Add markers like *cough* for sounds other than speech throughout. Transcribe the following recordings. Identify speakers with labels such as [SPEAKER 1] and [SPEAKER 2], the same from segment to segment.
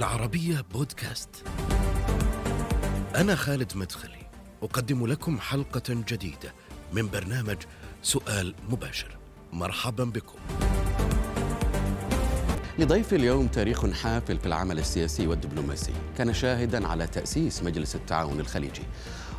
[SPEAKER 1] العربية بودكاست. أنا خالد مدخلي، أقدم لكم حلقة جديدة من برنامج سؤال مباشر. مرحبا بكم.
[SPEAKER 2] لضيف اليوم تاريخ حافل في العمل السياسي والدبلوماسي كان شاهدا على تأسيس مجلس التعاون الخليجي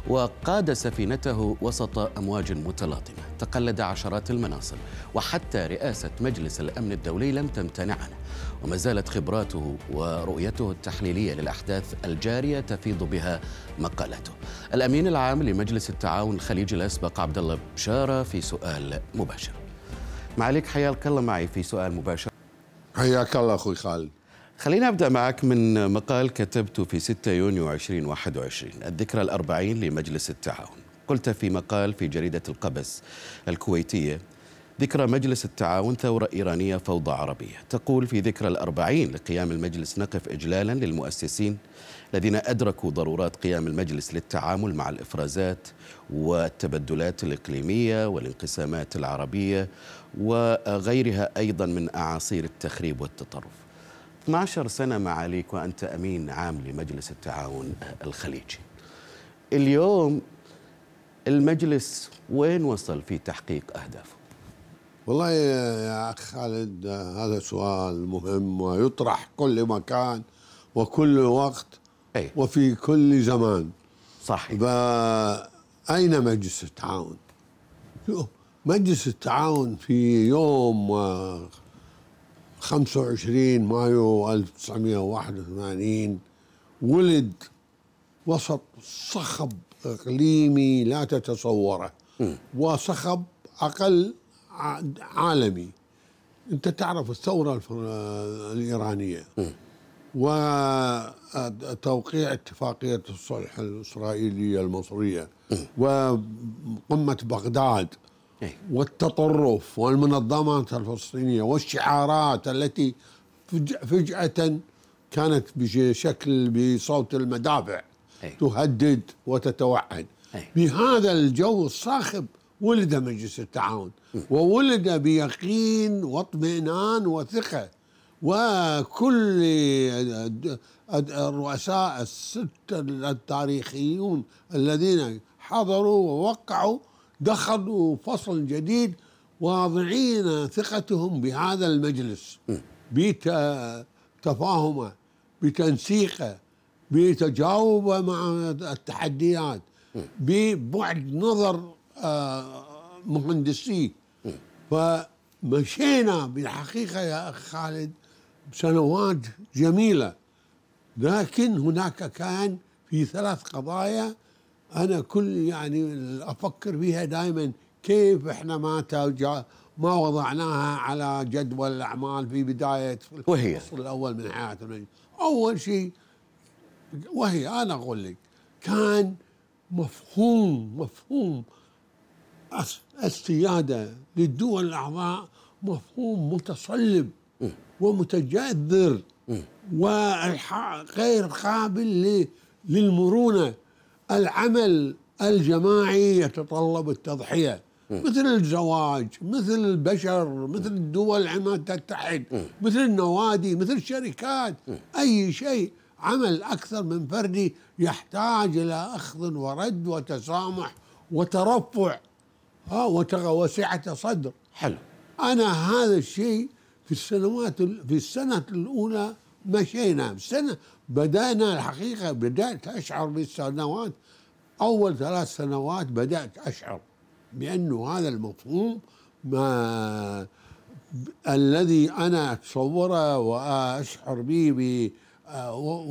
[SPEAKER 2] وقاد سفينته وسط أمواج متلاطمة تقلد عشرات المناصب وحتى رئاسة مجلس الأمن الدولي لم تمتنع عنه وما زالت خبراته ورؤيته التحليلية للأحداث الجارية تفيض بها مقالته الأمين العام لمجلس التعاون الخليجي الأسبق عبد الله بشارة في سؤال مباشر. معاليك حياك الله معي في سؤال مباشر.
[SPEAKER 3] حياك الله أخوي خالد.
[SPEAKER 2] خلينا أبدأ معك من مقال كتبته في 6 يونيو 2021 الذكرى الأربعين لمجلس التعاون. قلت في مقال في جريدة القبس الكويتية ذكرى مجلس التعاون ثورة إيرانية فوضى عربية. تقول في ذكرى الأربعين لقيام المجلس نقف إجلالا للمؤسسين الذين أدركوا ضرورات قيام المجلس للتعامل مع الإفرازات والتبدلات الإقليمية والانقسامات العربية وغيرها أيضا من أعاصير التخريب والتطرف. 12 سنة معاليك وأنت أمين عام لمجلس التعاون الخليجي. اليوم المجلس وين وصل في تحقيق أهدافه؟
[SPEAKER 3] والله يا أخ خالد هذا سؤال مهم ويطرح كل مكان وكل وقت
[SPEAKER 2] أي.
[SPEAKER 3] وفي كل زمان
[SPEAKER 2] صحيح
[SPEAKER 3] أين مجلس التعاون؟ مجلس التعاون في يوم آه، 25 مايو 1981 ولد وسط صخب إقليمي لا تتصوره وصخب أقل عالمي. انت تعرف الثورة الإيرانية. وتوقيع اتفاقية الصلح الإسرائيلية المصرية. وقمة بغداد.
[SPEAKER 2] أي.
[SPEAKER 3] والتطرف والمنظمات الفلسطينية والشعارات التي فج- فجأة كانت بشكل بصوت المدافع.
[SPEAKER 2] أي.
[SPEAKER 3] تهدد وتتوعد.
[SPEAKER 2] أي.
[SPEAKER 3] بهذا الجو الصاخب ولد مجلس التعاون وولد بيقين واطمئنان وثقة. وكل الرؤساء الستة التاريخيون الذين حضروا ووقعوا دخلوا فصل جديد واضعين ثقتهم بهذا المجلس. بتفاهمه بتنسيقه بتجاوبه مع التحديات ببعد نظر آه، مهندسي. فمشينا بالحقيقة يا أخ خالد سنوات جميلة. لكن هناك كان في ثلاث قضايا أنا كل يعني أفكر فيها دائما. كيف إحنا ما ما وضعناها على جدول الأعمال في بداية
[SPEAKER 2] وهي؟
[SPEAKER 3] الفصل الأول من المجلس. أول شيء وهي أنا أقول لك كان مفهوم مفهوم الس- السيادة للدول الأعضاء مفهوم متصلب ومتجذر وغير قابل ل- للمرونة. العمل الجماعي يتطلب التضحية مثل الزواج مثل البشر مثل الدول عندما تتحد مثل النوادي مثل الشركات. أي شيء عمل أكثر من فردي يحتاج إلى أخذ ورد وتسامح وترفع. ها وتغ- وسعه صدر.
[SPEAKER 2] حلو.
[SPEAKER 3] أنا هذا الشيء في السنوات ال- في السنة الأولى مشينا. السنة بدأنا الحقيقة بدأت أشعر بالسنوات. أول ثلاث سنوات بدأت أشعر بأنه هذا المفهوم ما الذي أنا أتصوره وأشعر به ب-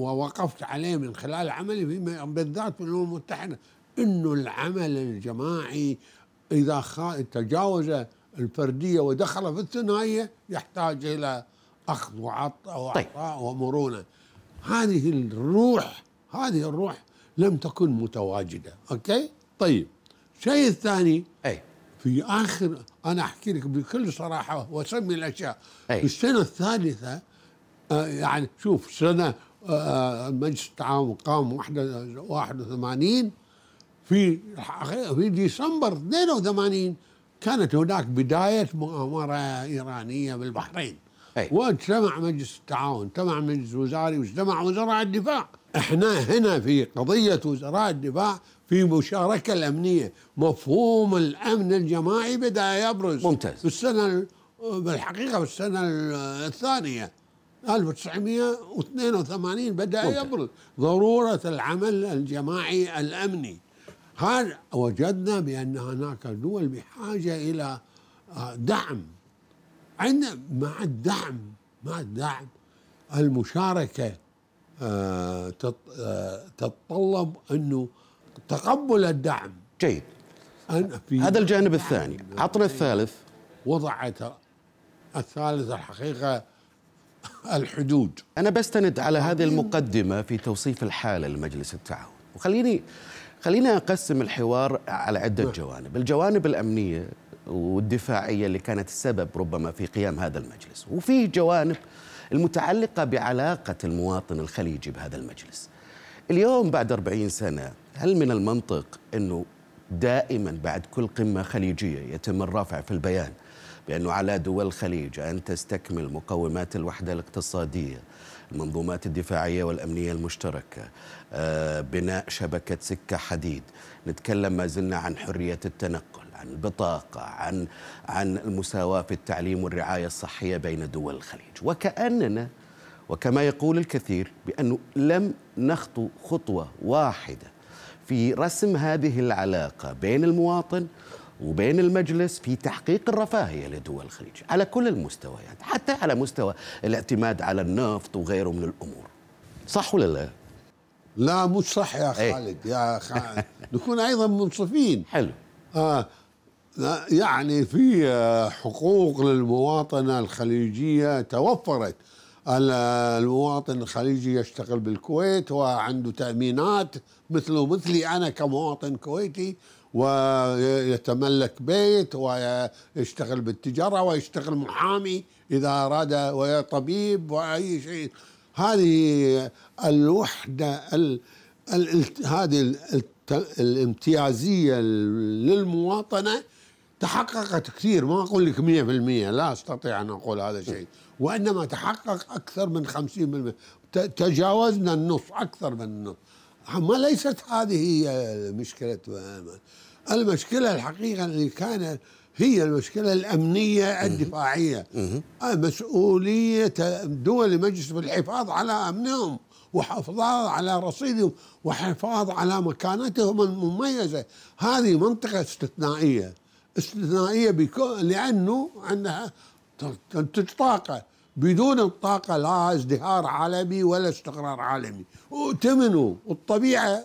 [SPEAKER 3] ووقفت عليه من خلال عملي في بالذات في الأمم المتحدة. إنه العمل الجماعي إذا خا- تجاوز الفردية ودخل في الثنائية يحتاج إلى أخذ وعطاء
[SPEAKER 2] طيب.
[SPEAKER 3] ومرونة. هذه الروح هذه الروح لم تكن متواجدة. أوكي؟ طيب. الشيء الثاني
[SPEAKER 2] أي.
[SPEAKER 3] في آخر أنا أحكي لك بكل صراحة وأسمي الأشياء.
[SPEAKER 2] أي.
[SPEAKER 3] في السنة الثالثة آه يعني شوف سنة آه مجلس التعاون قام واحدة- 81 في في ديسمبر 82 كانت هناك بداية مؤامرة إيرانية بالبحرين
[SPEAKER 2] أي.
[SPEAKER 3] واجتمع مجلس التعاون اجتمع مجلس وزاري واجتمع وزراء الدفاع إحنا هنا في قضية وزراء الدفاع في مشاركة الأمنية مفهوم الأمن الجماعي بدأ يبرز
[SPEAKER 2] ممتاز.
[SPEAKER 3] في السنة ال- بالحقيقة في السنة الثانية 1982 بدأ
[SPEAKER 2] ممتاز.
[SPEAKER 3] يبرز ضرورة العمل الجماعي الأمني هذا وجدنا بأن هناك دول بحاجة إلى آه، دعم؟ عندنا مع الدعم مع الدعم المشاركة آه، آه، تتطلب أنه تقبل الدعم.
[SPEAKER 2] جيد. هذا الجانب الثاني. عطنا الثالث.
[SPEAKER 3] وضعت الثالث الحقيقة الحدود.
[SPEAKER 2] أنا بستند على هذه المقدمة في توصيف الحالة لمجلس التعاون. وخليني خليني أقسم الحوار على عدة جوانب. الجوانب الأمنية والدفاعية اللي كانت السبب ربما في قيام هذا المجلس. وفي جوانب المتعلقة بعلاقة المواطن الخليجي بهذا المجلس. اليوم بعد 40 سنة هل من المنطق أنه دائما بعد كل قمة خليجية يتم الرفع في البيان بأنه على دول الخليج أن تستكمل مقومات الوحدة الاقتصادية المنظومات الدفاعية والأمنية المشتركة بناء شبكة سكة حديد. نتكلم ما زلنا عن حرية التنقل عن البطاقة عن عن المساواة في التعليم والرعاية الصحية بين دول الخليج. وكأننا وكما يقول الكثير بأنه لم نخطو خطوة واحدة في رسم هذه العلاقة بين المواطن وبين المجلس في تحقيق الرفاهية لدول الخليج على كل المستويات حتى على مستوى الاعتماد على النفط وغيره من الأمور. صح ولا لا؟
[SPEAKER 3] لا مش صح يا
[SPEAKER 2] إيه.
[SPEAKER 3] خالد يا خالد *laughs* نكون أيضا منصفين.
[SPEAKER 2] حلو.
[SPEAKER 3] آه يعني في آه، حقوق للمواطنة الخليجية توفرت. ال- المواطن الخليجي يشتغل بالكويت وعنده تأمينات مثله مثلي أنا كمواطن كويتي ويتملك بيت ويشتغل بالتجارة ويشتغل محامي إذا أراد وطبيب وأي شيء. هذه الوحدة ال ال هذه الامتيازية للمواطنة تحققت كثير. ما أقول لك 100% لا أستطيع أن أقول هذا الشيء وإنما تحقق أكثر من 50% ت- تجاوزنا النص أكثر من النص. ما ليست هذه هي مشكلة المشكلة الحقيقة اللي كان هي المشكلة الأمنية الدفاعية. مسؤولية دول مجلس بالحفاظ على أمنهم وحفاظ على رصيدهم وحفاظ على مكانتهم المميزة. هذه منطقة استثنائية. استثنائية بكو لأنه عندها تنتج طاقة. بدون الطاقة لا ازدهار عالمي ولا استقرار عالمي. ائتمنوا الطبيعة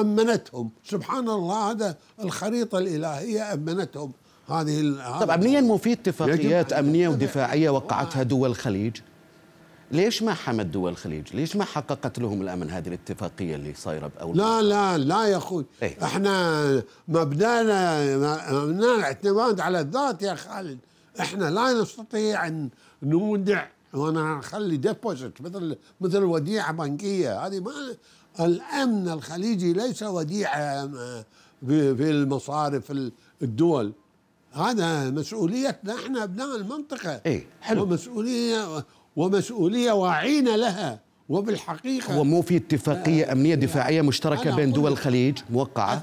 [SPEAKER 3] أمنتهم. سبحان الله هذا الخريطة الإلهية أمنتهم. هذه
[SPEAKER 2] طب أمنيا مو في اتفاقيات
[SPEAKER 3] يتبع-
[SPEAKER 2] ودفاعية وقعتها دول الخليج ليش ما حمت دول الخليج ليش ما حققت لهم الأمن هذه الاتفاقية اللي صايرة بأول
[SPEAKER 3] لا لا لا يا أخوي.
[SPEAKER 2] إيه.
[SPEAKER 3] إحنا مبدانا مبدانا الاعتماد على الذات يا خالد. إحنا لا نستطيع أن نودع وأنا نخلي ديبوزيت مثل مثل وديعة بنكية. هذه ما الأمن الخليجي ليس وديعة آه، في في المصارف الدول. هذا مسؤوليتنا إحنا أبناء المنطقة.
[SPEAKER 2] إيه، حلو.
[SPEAKER 3] ومسؤولية ومسؤولية واعين لها وبالحقيقة
[SPEAKER 2] هو مو في اتفاقية أمنية دفاعية مشتركة
[SPEAKER 3] أنا
[SPEAKER 2] بين دول الخليج موقعة؟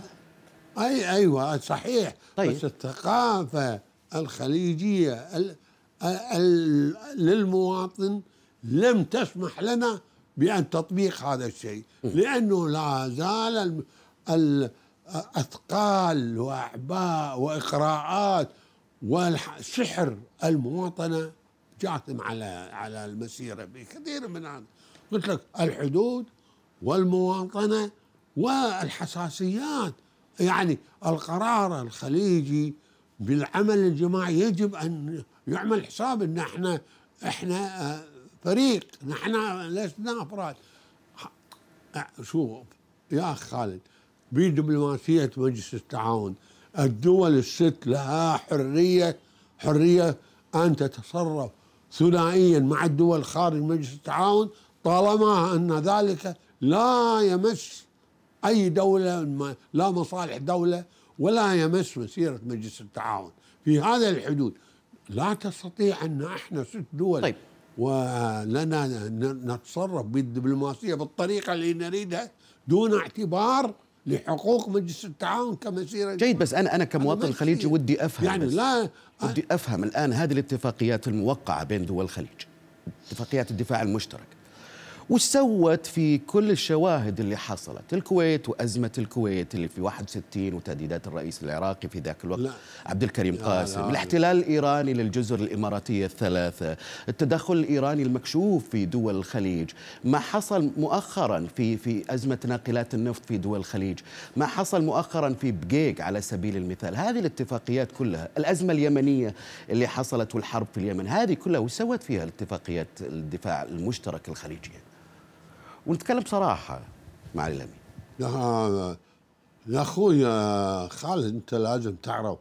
[SPEAKER 3] أي أيوه صحيح.
[SPEAKER 2] طيب.
[SPEAKER 3] بس الثقافة الخليجية ال ال للمواطن لم تسمح لنا بأن تطبيق هذا الشيء. لأنه لا زال الم- ال- أثقال وأعباء وإقراءات وسحر المواطنة جاثم على على المسيرة بكثير من هذا. قلت لك الحدود والمواطنة والحساسيات يعني القرار الخليجي بالعمل الجماعي يجب أن يعمل حساب إن إحنا إحنا آه، فريق نحن لسنا أفراد. آه، شوف يا أخ خالد بدبلوماسية مجلس التعاون الدول الست لها حرية حرية أن تتصرف ثنائيا مع الدول خارج مجلس التعاون طالما أن ذلك لا يمس أي دولة لا مصالح دولة ولا يمس مسيرة مجلس التعاون في هذا الحدود لا تستطيع أن إحنا ست دول
[SPEAKER 2] طيب.
[SPEAKER 3] ولنا نتصرف بالدبلوماسية بالطريقة اللي نريدها دون اعتبار لحقوق مجلس التعاون كمسيره
[SPEAKER 2] جيد بس أنا أنا كمواطن
[SPEAKER 3] أنا
[SPEAKER 2] خليجي. ودي أفهم
[SPEAKER 3] يعني
[SPEAKER 2] بس.
[SPEAKER 3] لا
[SPEAKER 2] ودي أفهم الآن هذه الاتفاقيات الموقعة بين دول الخليج اتفاقيات الدفاع المشترك وش سوت في كل الشواهد اللي حصلت الكويت وأزمة الكويت اللي في 61 وتهديدات الرئيس العراقي في ذاك الوقت
[SPEAKER 3] لا.
[SPEAKER 2] عبد الكريم
[SPEAKER 3] لا،
[SPEAKER 2] قاسم
[SPEAKER 3] لا.
[SPEAKER 2] الاحتلال الإيراني للجزر الإماراتية الثلاثة التدخل الإيراني المكشوف في دول الخليج ما حصل مؤخرا في في أزمة ناقلات النفط في دول الخليج ما حصل مؤخرا في بقيق على سبيل المثال هذه الاتفاقيات كلها الأزمة اليمنية اللي حصلت والحرب في اليمن هذه كلها وش سوت فيها الاتفاقيات الدفاع المشترك الخليجية ونتكلم بصراحة مع الأمين
[SPEAKER 3] لا يا أخوي خالد أنت لازم تعرف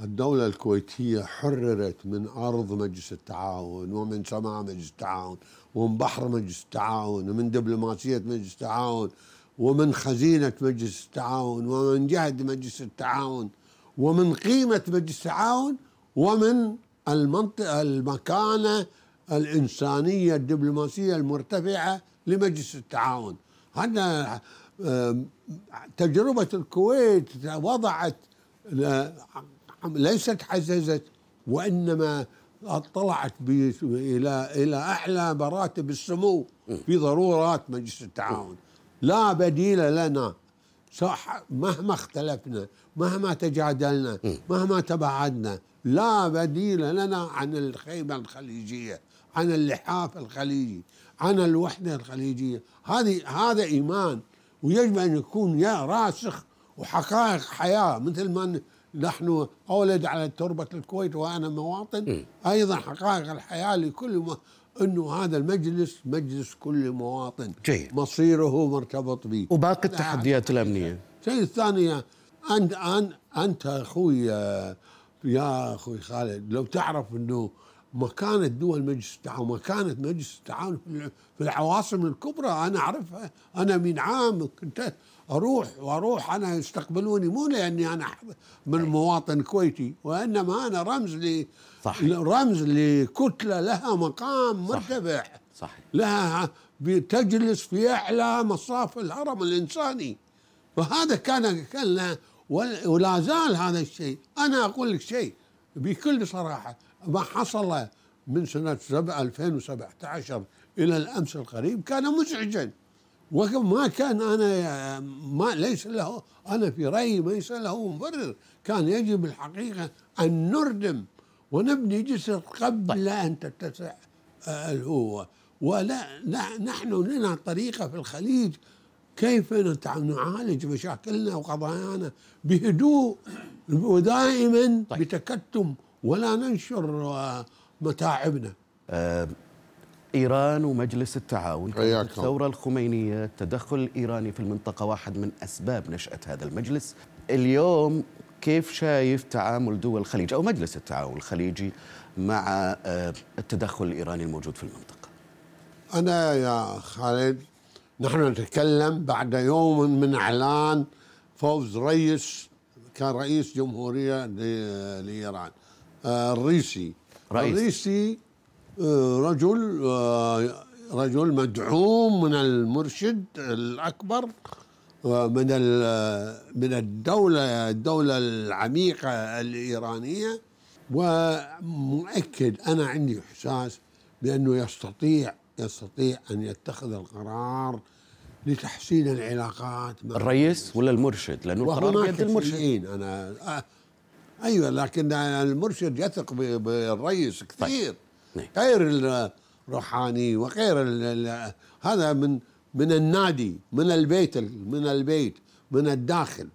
[SPEAKER 3] الدولة الكويتية حررت من أرض مجلس التعاون ومن سماء مجلس التعاون ومن بحر مجلس التعاون ومن دبلوماسية مجلس التعاون ومن خزينة مجلس التعاون ومن جهد مجلس التعاون ومن قيمة مجلس التعاون ومن المنطقة المكانة الإنسانية الدبلوماسية المرتفعة لمجلس التعاون. آم، تجربة الكويت وضعت لا- ليست حززت وإنما اطلعت ب- إلى إلى أعلى مراتب السمو في ضرورات مجلس التعاون. لا بديل لنا. صح مهما اختلفنا مهما تجادلنا مهما تباعدنا لا بديل لنا عن الخيمة الخليجية عن اللحاف الخليجي. عن الوحدة الخليجية. هذه هذا إيمان. ويجب أن يكون يا راسخ وحقائق حياة مثل ما نحن أولد على تربة الكويت وأنا مواطن. أيضا حقائق الحياة لكل ما أنه هذا المجلس مجلس كل مواطن.
[SPEAKER 2] جيد.
[SPEAKER 3] مصيره مرتبط به
[SPEAKER 2] وباقي التحديات الأمنية.
[SPEAKER 3] الشيء الثاني انت انت أنت أخوي يا أخوي خالد لو تعرف إنه مكانة دول مجلس التعاون مكانة مجلس التعاون في الع- في العواصم الكبرى أنا أعرفها. أنا من عام كنت أروح وأروح أنا يستقبلوني مو لأني أنا حض- من مواطن كويتي وإنما أنا رمز ل
[SPEAKER 2] صح.
[SPEAKER 3] رمز لكتلة لها مقام
[SPEAKER 2] صح.
[SPEAKER 3] مرتفع.
[SPEAKER 2] صحيح.
[SPEAKER 3] لها تجلس في أعلى مصاف الهرم الإنساني. فهذا كان كان لا- ولا ولا زال هذا الشيء. أنا أقول لك شيء بكل صراحة. ما حصل من سنة سبع- 2017 إلى الأمس القريب كان مزعجا. وما كان أنا ما ليس له أنا في رأيي ليس له مبرر. كان يجب الحقيقة أن نردم ونبني جسر قبل أن تتسع آه، الهوه ولا لا- نحن لنا طريقة في الخليج كيف نعالج مشاكلنا وقضايانا بهدوء ودائما
[SPEAKER 2] طيب.
[SPEAKER 3] بتكتم ولا ننشر آه، متاعبنا.
[SPEAKER 2] آه، إيران ومجلس التعاون كانت. الثورة الخمينية التدخل الإيراني في المنطقة واحد من أسباب نشأة هذا المجلس. اليوم كيف شايف تعامل دول الخليج أو مجلس التعاون الخليجي مع آه، التدخل الإيراني الموجود في المنطقة؟
[SPEAKER 3] أنا يا خالد نحن نتكلم بعد يوم من إعلان فوز رئيس كان رئيس جمهورية ل- لإيران. الرئيسي.
[SPEAKER 2] رئيس.
[SPEAKER 3] الرئيسي آه، رجل آه، رجل مدعوم من المرشد الأكبر آه، من ال- من الدولة الدولة العميقة الإيرانية. ومؤكد أنا عندي إحساس بأنه يستطيع يستطيع أن يتخذ القرار لتحسين العلاقات مع
[SPEAKER 2] الرئيس ولا المرشد؟ لأنه القرار بيد المرشد.
[SPEAKER 3] شيئين أيوة لكن المرشد يثق بالرئيس كثير.
[SPEAKER 2] نعم.
[SPEAKER 3] غير الروحاني وغير هذا من من النادي من البيت من البيت من الداخل.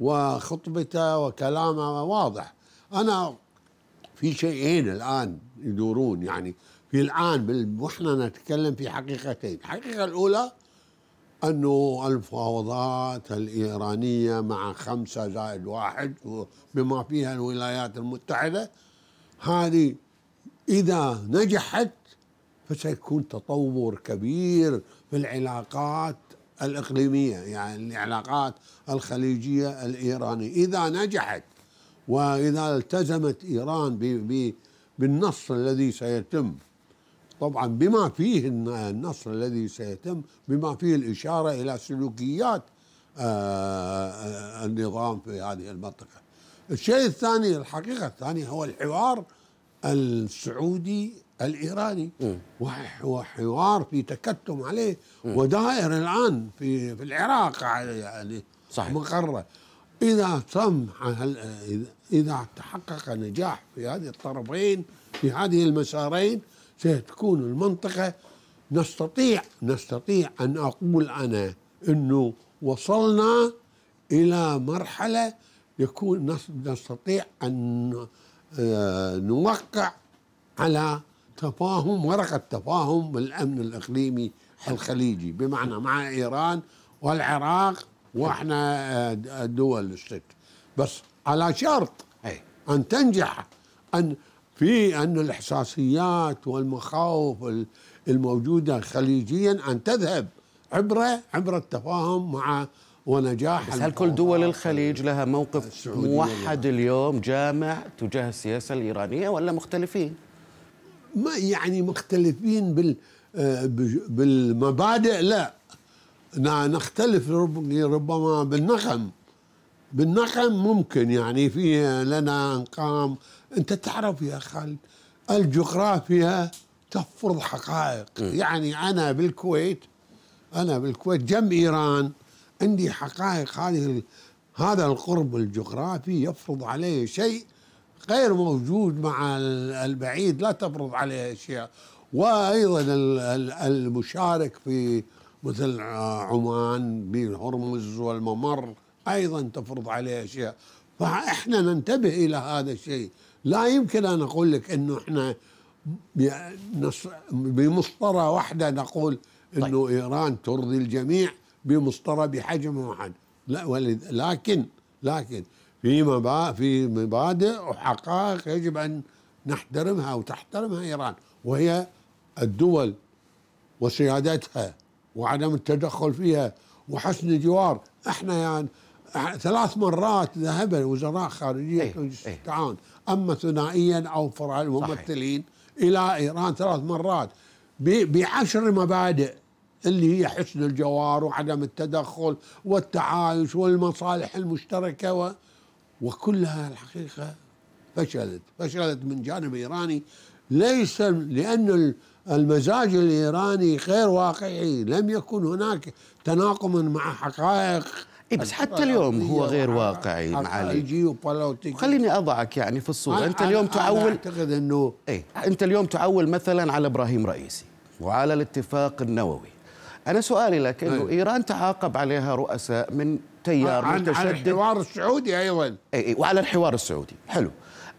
[SPEAKER 3] وخطبته وكلامه واضح. أنا في شيئين الآن يدورون يعني. في الآن بال- وإحنا نتكلم في حقيقتين. الحقيقة الأولى أنه المفاوضات الإيرانية مع خمسة زائد واحد بما فيها الولايات المتحدة هذه إذا نجحت فسيكون تطور كبير في العلاقات الإقليمية يعني العلاقات الخليجية الإيرانية. إذا نجحت وإذا التزمت إيران بالنص الذي سيتم طبعا بما فيه النصر الذي سيتم بما فيه الإشارة إلى سلوكيات آه، النظام في هذه المنطقة. الشيء الثاني الحقيقة الثانية هو الحوار السعودي الإيراني. وهو حوار في تكتم عليه. ودائر الآن في في العراق يعني
[SPEAKER 2] صحيح.
[SPEAKER 3] مقرة. إذا تم إذا تحقق نجاح في هذه الطرفين في هذه المسارين ستكون المنطقة. نستطيع نستطيع أن أقول أنا أنه وصلنا إلى مرحلة يكون نستطيع أن آه، نوقع على تفاهم ورقة تفاهم بالأمن الإقليمي الخليجي بمعنى مع إيران والعراق وإحنا آه، الدول الست. بس على شرط أن تنجح أن في أن الإحساسيات والمخاوف الموجودة خليجيا أن تذهب عبر عبر التفاهم مع ونجاح
[SPEAKER 2] بس هل كل دول الخليج لها موقف موحد اليوم جامع تجاه السياسة الإيرانية ولا مختلفين؟
[SPEAKER 3] ما يعني مختلفين بال آه، بالمبادئ؟ لا. نختلف ربما بالنغم بالنغم ممكن يعني في لنا أنقام انت تعرف يا خالد الجغرافيا تفرض حقائق. يعني أنا بالكويت أنا بالكويت جنب إيران عندي حقائق. هذه هذا القرب الجغرافي يفرض عليه شيء غير موجود مع البعيد لا تفرض عليه أشياء. وأيضا المشارك في مثل عمان بالهرمز والممر أيضا تفرض عليه أشياء. فإحنا ننتبه إلى هذا الشيء. لا يمكن أن أقول لك إنه إحنا بمسطرة واحدة نقول إنه طيب. إيران ترضي الجميع بمسطرة بحجم واحد. لا ولد لكن لكن في مبادئ في مبادئ وحقائق يجب أن نحترمها وتحترمها إيران وهي الدول وسيادتها وعدم التدخل فيها وحسن الجوار. إحنا يعني ثلاث مرات ذهب وزراء خارجية إيه التعاون إيه أما ثنائيا أو فرع الممثلين إلى إيران ثلاث مرات. بعشر مبادئ اللي هي حسن الجوار وعدم التدخل والتعايش والمصالح المشتركة و وكلها الحقيقة فشلت. فشلت من جانب إيراني. ليس لأن المزاج الإيراني غير واقعي. لم يكن هناك تناقم مع حقائق
[SPEAKER 2] إيه بس حتى اليوم هو غير واقعي
[SPEAKER 3] معالي
[SPEAKER 2] خليني أضعك يعني في الصورة. أنت اليوم تعول
[SPEAKER 3] أعتقد إنه
[SPEAKER 2] إيه أنت اليوم تعول مثلا على إبراهيم رئيسي وعلى الاتفاق النووي. أنا سؤالي لك إنه أيه. إيران تعاقب عليها رؤساء من تيار
[SPEAKER 3] عن متشدد. عن الحوار السعودي أيضا.
[SPEAKER 2] اي اي وعلى الحوار السعودي. حلو.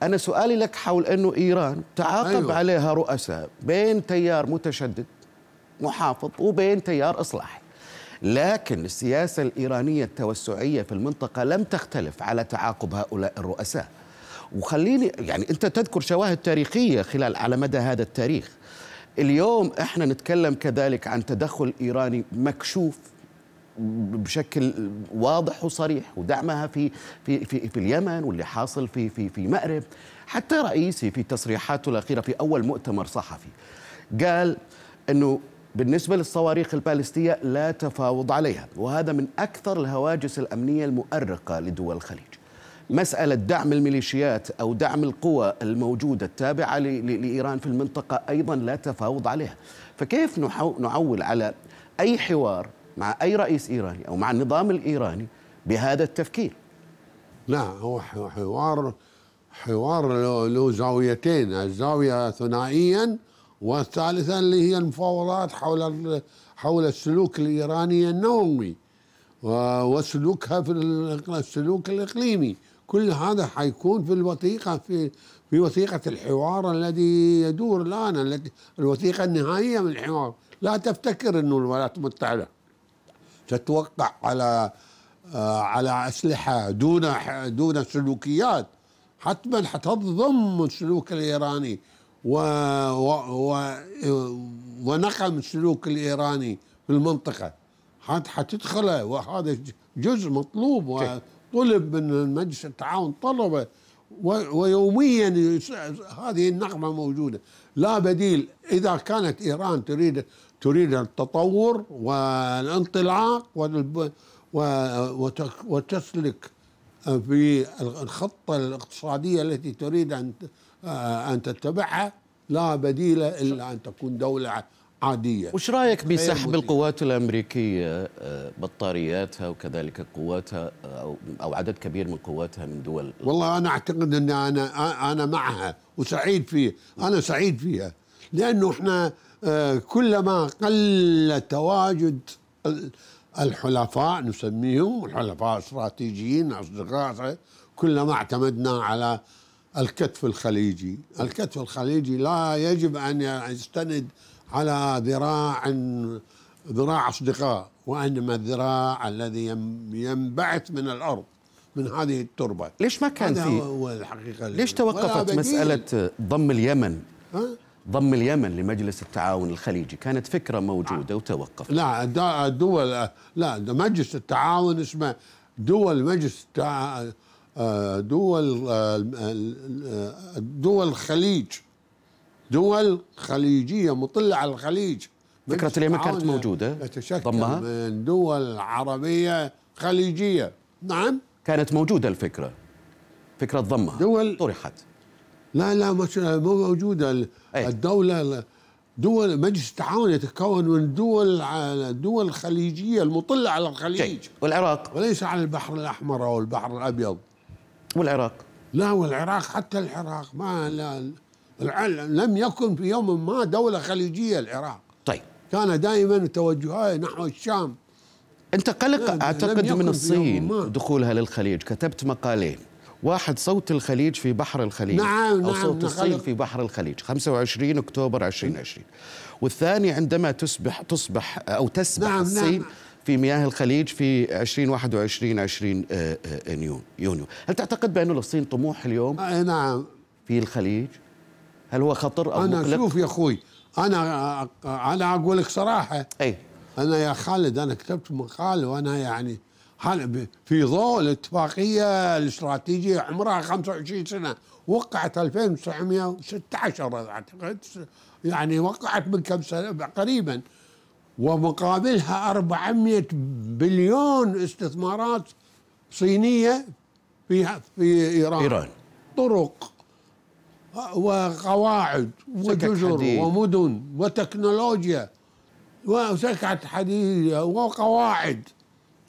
[SPEAKER 2] أنا سؤالي لك حول إنه إيران تعاقب أيوة. عليها رؤساء بين تيار متشدد محافظ وبين تيار إصلاحي. لكن السياسة الإيرانية التوسعية في المنطقة لم تختلف على تعاقب هؤلاء الرؤساء. وخليني يعني أنت تذكر شواهد تاريخية خلال على مدى هذا التاريخ. اليوم إحنا نتكلم كذلك عن تدخل إيراني مكشوف بشكل واضح وصريح ودعمها في في في, في اليمن واللي حاصل في في في مأرب. حتى رئيسي في تصريحاته الأخيرة في أول مؤتمر صحفي قال إنه بالنسبة للصواريخ البالستية لا تفاوض عليها وهذا من أكثر الهواجس الأمنية المؤرقة لدول الخليج. مسألة دعم الميليشيات أو دعم القوى الموجودة التابعة لإيران في المنطقة أيضا لا تفاوض عليها. فكيف نعول على أي حوار مع أي رئيس إيراني أو مع النظام الإيراني بهذا التفكير؟
[SPEAKER 3] لا هو حوار حوار له زاويتين الزاوية ثنائيا والثالثة اللي هي المفاوضات حول حول السلوك الإيراني النووي وسلوكها في السلوك الإقليمي. كل هذا حيكون في الوثيقة في في وثيقة الحوار الذي يدور الآن التي الوثيقة النهائية من الحوار. لا تفتكر أنه الولايات المتحدة تتوقع على على أسلحة دون دون سلوكيات حتما حتضم السلوك الإيراني. و, و, و ونقم السلوك الإيراني في المنطقة. حتدخله وهذا جزء مطلوب وطلب من مجلس التعاون طلبه و- ويوميا يس- هذه النغمه موجودة. لا بديل إذا كانت إيران تريد تريد التطور والانطلاق والب- و- وت- وتسلك في الخطة الاقتصادية التي تريد أن أن تتبعها لا بديل إلا أن تكون دولة عادية
[SPEAKER 2] وش رأيك
[SPEAKER 3] غير
[SPEAKER 2] بسحب. القوات الأمريكية آه، بطارياتها وكذلك قواتها آه، أو عدد كبير من قواتها من دول
[SPEAKER 3] والله أنا أعتقد أن أنا أنا معها وسعيد فيه أنا سعيد فيها لأنه إحنا آه، كلما قل تواجد ال- الحلفاء نسميهم الحلفاء استراتيجيين اصدقاء كلما اعتمدنا على الكتف الخليجي. الكتف الخليجي لا يجب أن يستند على ذراع ذراع أصدقاء وإنما الذراع الذي ينبعث من الأرض من هذه التربة.
[SPEAKER 2] ليش ما كان في
[SPEAKER 3] هو الحقيقة
[SPEAKER 2] ليش توقفت. مسألة ضم اليمن؟
[SPEAKER 3] ها؟
[SPEAKER 2] ضم اليمن لمجلس التعاون الخليجي. كانت فكرة موجودة وتوقف
[SPEAKER 3] لا الد- الدول لا مجلس التعاون اسمه دول مجلس التع... دول دول الخليج دول خليجية مطله على الخليج.
[SPEAKER 2] فكرة
[SPEAKER 3] مجلس
[SPEAKER 2] اليمن كانت موجودة؟
[SPEAKER 3] يتشكل
[SPEAKER 2] ضمها؟
[SPEAKER 3] من دول عربية خليجية. نعم.
[SPEAKER 2] كانت موجودة الفكرة. فكرة ضمها.
[SPEAKER 3] دول-
[SPEAKER 2] طرحت.
[SPEAKER 3] لا لا مش مو موجودة. ال-
[SPEAKER 2] أي.
[SPEAKER 3] الدولة دول مجلس التعاون يتكون من دول دول خليجية المطلة على الخليج.
[SPEAKER 2] والعراق؟
[SPEAKER 3] وليس على البحر الأحمر أو البحر الأبيض.
[SPEAKER 2] والعراق؟
[SPEAKER 3] لا والعراق حتى العراق ما لا لم يكن في يوم ما دولة خليجية العراق.
[SPEAKER 2] طيب.
[SPEAKER 3] كان دائما توجهها نحو الشام.
[SPEAKER 2] انت قلق
[SPEAKER 3] أعتقد
[SPEAKER 2] من الصين. دخولها للخليج. كتبت مقالين. واحد صوت الخليج في بحر الخليج.
[SPEAKER 3] نعم،
[SPEAKER 2] أو
[SPEAKER 3] نعم،
[SPEAKER 2] صوت
[SPEAKER 3] نعم.
[SPEAKER 2] الصين في بحر الخليج. 25 أكتوبر 2020 والثاني عندما تصبح تصبح أو تسبح
[SPEAKER 3] نعم، نعم.
[SPEAKER 2] في مياه الخليج في 2021 20 آه، آه، يونيو يونيو. هل تعتقد بأن للصين طموح اليوم؟
[SPEAKER 3] آه، نعم.
[SPEAKER 2] في الخليج؟ هل هو خطر أو
[SPEAKER 3] أنا
[SPEAKER 2] مقلق؟
[SPEAKER 3] شوف يا أخوي أنا أنا أقول لك صراحة.
[SPEAKER 2] أي.
[SPEAKER 3] أنا يا خالد أنا كتبت مقال وأنا يعني في ضوء الاتفاقيه الاستراتيجية عمرها 25 سنة وقعت 2916 أعتقد يعني وقعت من كم سنة؟ قريبا. ومقابلها 400 بليون استثمارات صينية في في إيران
[SPEAKER 2] إيران
[SPEAKER 3] طرق وقواعد وجزر
[SPEAKER 2] حديد.
[SPEAKER 3] ومدن وتكنولوجيا وسكعة حديد وقواعد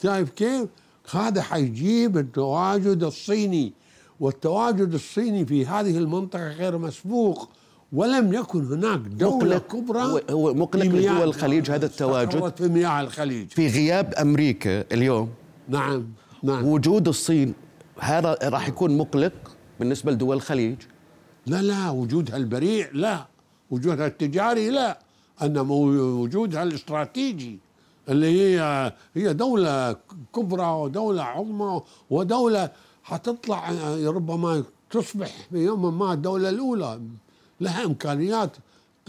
[SPEAKER 3] شايف كيف؟ هذا حيجيب التواجد الصيني والتواجد الصيني في هذه المنطقة غير مسبوق ولم يكن هناك دولة
[SPEAKER 2] مقلق.
[SPEAKER 3] كبرى
[SPEAKER 2] هو- مقلق لدول الخليج هذا التواجد.
[SPEAKER 3] في مياه الخليج.
[SPEAKER 2] في غياب أمريكا اليوم.
[SPEAKER 3] نعم نعم.
[SPEAKER 2] وجود الصين هذا راح يكون مقلق بالنسبة لدول الخليج؟
[SPEAKER 3] لا لا وجودها البريء لا. وجودها التجاري لا. انما وجودها الاستراتيجي اللي هي هي دولة كبرى ودولة عظمى ودولة حتطلع ربما تصبح في يوم ما الدولة الأولى. لها إمكانيات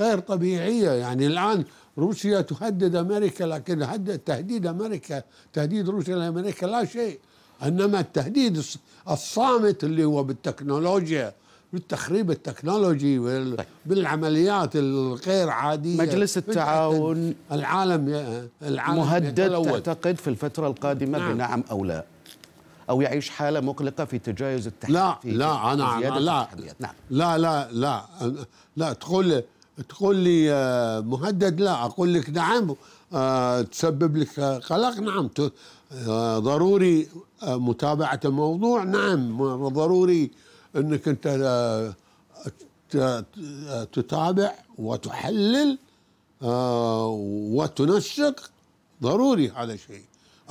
[SPEAKER 3] غير طبيعية. يعني الآن روسيا تهدد أمريكا لكن تهديد أمريكا تهديد روسيا لأمريكا لا شيء. إنما التهديد الص- الصامت اللي هو بالتكنولوجيا بالتخريب التكنولوجي وال- بالعمليات الغير عادية.
[SPEAKER 2] مجلس التعاون
[SPEAKER 3] العالم العالم
[SPEAKER 2] مهدد. تعتقد في الفترة القادمة
[SPEAKER 3] نعم.
[SPEAKER 2] بنعم أو لا؟ أو يعيش حالة مقلقة في تجاوز التحديات
[SPEAKER 3] لا
[SPEAKER 2] في
[SPEAKER 3] لا أنا
[SPEAKER 2] زيادة
[SPEAKER 3] لا
[SPEAKER 2] التحديات. نعم
[SPEAKER 3] لا لا لا لا تقول لي تقول لي آه، مهدد لا أقول لك نعم آه، تسبب لك قلق نعم آه، ضروري متابعة الموضوع نعم ضروري إنك أنت آه، ت- تتابع وتحلل وتنسق ضروري هذا الشيء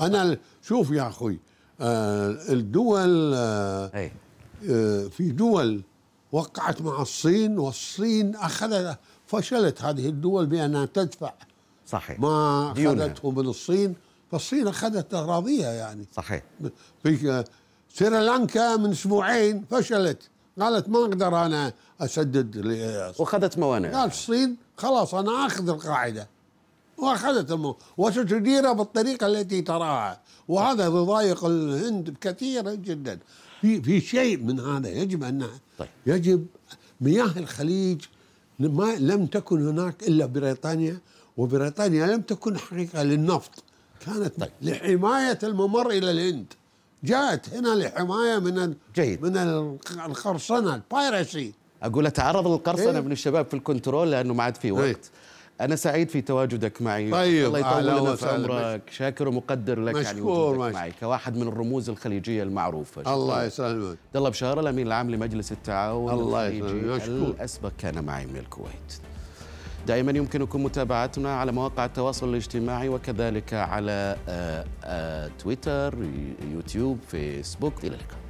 [SPEAKER 3] أنا شوف يا أخوي الدول آه، آه، في دول وقعت مع الصين والصين أخذت فشلت هذه الدول بأنها تدفع
[SPEAKER 2] صحيح.
[SPEAKER 3] ما. أخذته من الصين فالصين أخذت اراضيها يعني.
[SPEAKER 2] صحيح.
[SPEAKER 3] في آه، سريلانكا من أسبوعين فشلت. قالت ما أقدر أنا أسدد ل-
[SPEAKER 2] واخذت موانع
[SPEAKER 3] قال الصين خلاص أنا آخذ القاعدة. وأخذت الموضوع وستديرها بالطريقة التي تراها وهذا يضايق الهند كثيرا جدا في في شيء من هذا يجب أن
[SPEAKER 2] طيب.
[SPEAKER 3] يجب مياه الخليج ما لم تكن هناك إلا بريطانيا وبريطانيا لم تكن حقيقة للنفط كانت
[SPEAKER 2] طيب.
[SPEAKER 3] لحماية الممر إلى الهند جاءت هنا لحماية من
[SPEAKER 2] جيد.
[SPEAKER 3] من القرصنة ال
[SPEAKER 2] piracy أقول أتعرض للقرصنة
[SPEAKER 3] إيه.
[SPEAKER 2] من الشباب في ال control لأنه ما عاد في وقت
[SPEAKER 3] إيه.
[SPEAKER 2] أنا سعيد في تواجدك معي.
[SPEAKER 3] طيب،
[SPEAKER 2] الله يطول في عمرك. شاكر ومقدر لك يعني
[SPEAKER 3] مشكور،
[SPEAKER 2] وجودك
[SPEAKER 3] مشكور.
[SPEAKER 2] معي كواحد من الرموز الخليجية المعروفة. شكراً.
[SPEAKER 3] الله يسلمك.
[SPEAKER 2] عبد الله بشاره الأمين العام لمجلس التعاون
[SPEAKER 3] الله
[SPEAKER 2] الخليجي
[SPEAKER 3] يسلمك.
[SPEAKER 2] الأسبق كان معي من الكويت. دائما يمكنكم متابعتنا على مواقع التواصل الاجتماعي وكذلك على آه، آه، تويتر يوتيوب فيسبوك. إلى اللقاء.